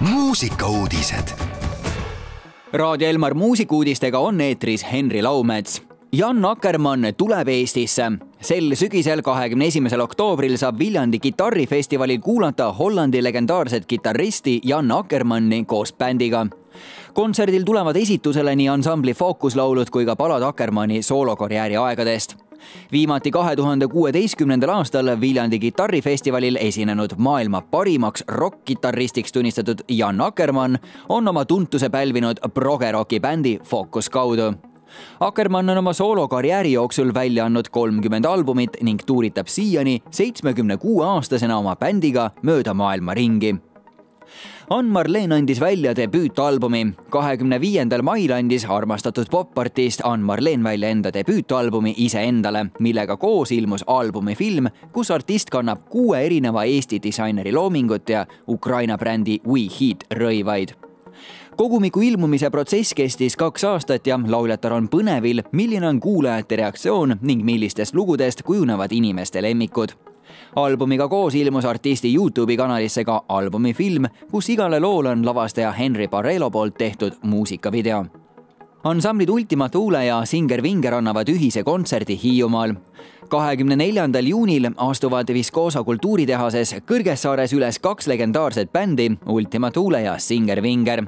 muusikauudised. Raadio Elmar muusikuudistega on eetris Henri Laumets. Jan Akkermann tuleb Eestisse. sel sügisel, kahekümne esimesel oktoobril saab Viljandi kitarrifestivalil kuulata Hollandi legendaarset kitarristi Jan Akkermanni koos bändiga kontserdil tulevad esitusele nii ansambli fookuslaulud kui ka palad Akkermanni soolokarjääri aegadest. Viimati kahe tuhande kuueteistkümnendal aastal Viljandi kitarrifestivalil esinenud maailma parimaks rokk-kitarristiks tunnistatud Jan Akkermann on oma tuntuse pälvinud progeroki bändi Focus kaudu. Akkermann on oma soolokarjääri jooksul välja andnud kolmkümmend albumit ning tuuritab siiani seitsmekümne kuue aastasena oma bändiga mööda maailma ringi Ann-Marleen andis välja debüütalbumi. kahekümne viiendal mail andis armastatud popartist Ann-Marleen välja enda debüütalbumi Iseendale, millega koos ilmus albumi film, kus artist kannab kuue erineva Eesti disaineri loomingut ja Ukraina brändi We Heat rõivaid kogumiku ilmumise protsess kestis kaks aastat ja lauljatar on põnevil, milline on kuulajate reaktsioon ning millistest lugudest kujunevad inimeste lemmikud albumiga koos ilmus artisti Youtube'i kanalisse ka albumifilm, kus igale loole on lavastaja Henry Barrelo poolt tehtud muusikavideo ansamblid Ultima Thule ja Singer Vinger annavad ühise kontserdi Hiiumaal. kahekümne neljandal juunil astuvad Viscosa kultuuritehases Kõrgessaares üles kaks legendaarset bändi, Ultima Thule ja Singer Vinger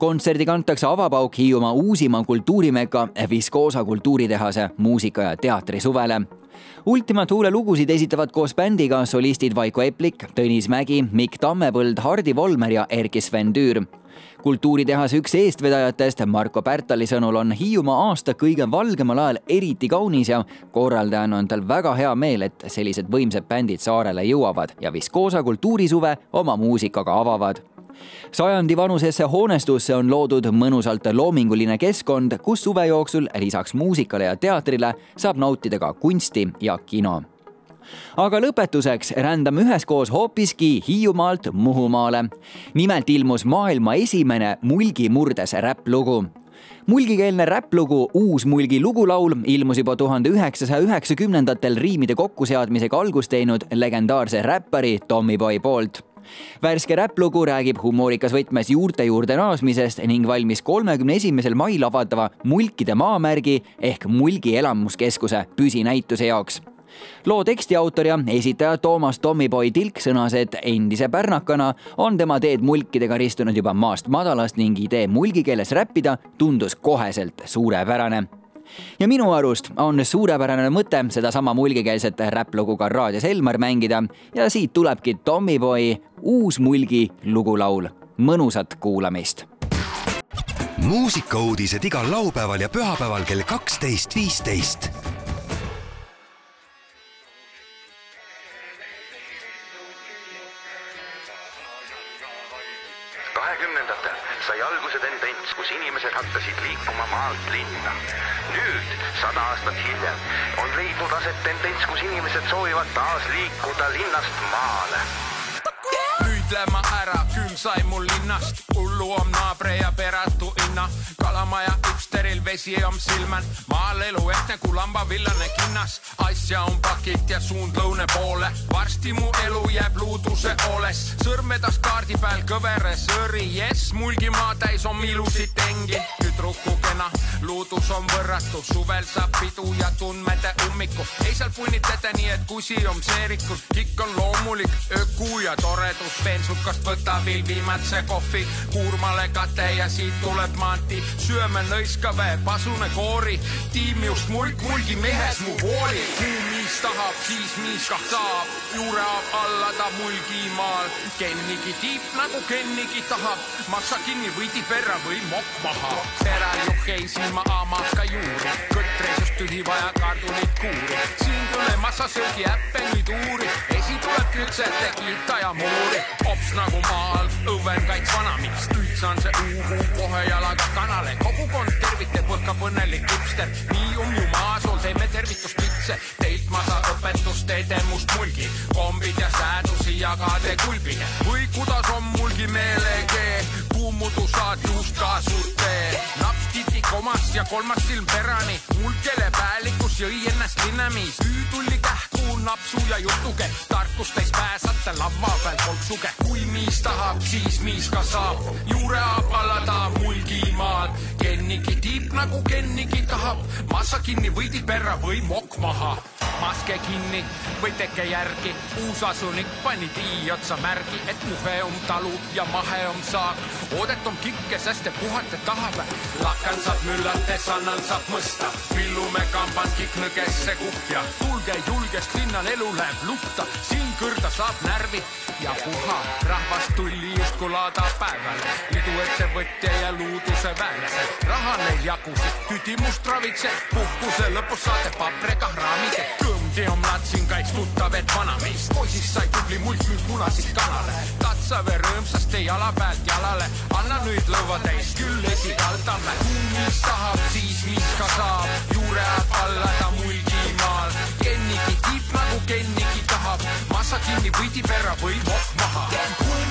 kontserdi kantakse avapauk Hiiumaa uusima kultuurimeka Viscosa kultuuritehase muusika- ja teatrisuvele Ultima Thule lugusid esitavad koos bändiga solistid Vaiko Eplik, Tõnis Mägi, Mikk Tammepõld, Hardi Volmer ja Erkki Sven Tüür kultuuritehase üks eestvedajatest, Marko Pärtali sõnul on Hiiumaa aasta kõige valgemal ajal eriti kaunis ja korraldajana on tal väga hea meel, et sellised võimsad bändid saarele jõuavad ja Viscosa kultuurisuve oma muusikaga avavad sajandi vanusesse hoonestusse on loodud mõnusalt loominguline keskkond, kus suve jooksul lisaks muusikale ja teatrile saab nautida ka kunsti ja kino. Aga lõpetuseks rändame üheskoos hoopiski Hiiumaalt Muhumaale. nimelt ilmus maailma esimene mulgi murdes räpplugu. Mulgikeelne räpplugu Uus Mulgi lugulaul ilmus juba tuhande üheksasaja üheksakümnendatel riimide kokkuseadmisega algust teinud legendaarse räppari Tommyboy poolt värske räpplugu räägib humoorikas võtmes juurte juurde naasmisest ning valmis kolmekümne esimesel mail avatava Mulkide maamärgi ehk Mulgi elamuskeskuse püsinäituse jaoks. Loo teksti autor ja esitaja Toomas Tommyboy Tilk sõnas, et endise pärnakana on tema teed mulkidega ristunud juba maast madalast ning idee mulgi keeles räppida tundus koheselt suurepärane ja minu arust on suurepärane mõte sedasama mulgikeelset räpplugu ka raadios Elmar mängida ja siit tulebki Tommyboy uus mulgi lugulaul. mõnusat kuulamist. muusikauudised igal laupäeval ja pühapäeval kell kaksteist, viisteist tendents, kus inimesed hakkasid liikuma maalt linna. nüüd, sada aastat hiljem, on leidnud aset tendents, kus inimesed soovivad taas liikuda linnast maale püüdlema ära, külm sai mul linnast, hullu on naabre ja peratu inna, kalamaja üksteril vesi on silmand, maal elu ehtne kui lambavillane kinnas, asja on pakit ja suund lõune poole, varsti mu elu jääb luuduse hooles, sõrmedas kaardi peal kõvere sõõri, jess, mulgimaa täis on ilusid tengi, tüdrukukena, luudus on võrratu, suvel saab pidu ja tundmete ummiku, ei seal punnitata nii, et kusi on seerikud, kikk on loomulik, öku ja toredus, bensukast võta veel viimase kohvi, kuurmale kate ja siit tuleb maanti, süöme nõiskave, pasune koori, tiim just mulk mulgi mehes mu hooli, kuu miis tahab, siis miis kah saab, juureab alla ta mulgimaal, kennigi tiip nagu kennigi tahab, maksa kinni võidi perra või mokk maha. peraljuhkei silma hamaka juuri, kõtresust tühi vaja kartulit kuuri, siin tule massa söögi äppeni tuuri, esi tuleb küpsete kiita ja muuri, ops nagu maal, õven kaits vanamiks, nüüd saan see uhu kohe jalaga kanale, kogukond tervitab, põhkab õnnelik hipster, nii on ju maasool, teeme tervituspitse, teilt ma saan õpetust, teete must mulgi, kombid ja säädusi jagade kulbige kolmas silm perani, mulkele päälikus jõi ennast linnamis, hüüd tuli on napsu ja jutuke, tarkust täis pääsate lava peal kolksuge. kui miis tahab, siis miis ka saab, juure apalada mulgimaal. Kennigi tiib nagu Kennigi tahab, massa kinni võidi perra või mokk maha maske kinni või teke järgi. uusasunik pani tii otsa märgi, et muhe on talu ja mahe on saak. oodet on kikke, sest te puhate tahab. lakan saab müllates, annan saab mõsta. pillume kamband kiknõgesse kuhja. tulge julgest linnal elu läheb luhta, siin kõrda saab närvi ja puha. rahvas tuli justkui laada päevale. iduettevõtja ja luuduse väelased. raha neil jagus, tüdimust ravitseb. puhkuse lõpus saate paprika raamid kõmm teomlad siin kaits tuttav, et vanameist poisist sai tubli mulk nüüd punasid kanale. katsave rõõmsasti jala pealt jalale, anna nüüd lõua täis, küll esikaldame. mis tahab, siis mis ka saab, juure ajab alla ta mulgimaal. Nagu Kennigi tahab, massa kinni võidi perra või mokk maha.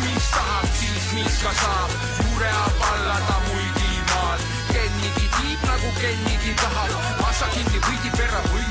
mis tahab, siis mis ka saab, juure ajab alla ta mulgimaal. Kennigi tiib nagu Kennigi tahab, massa kinni võidi perra või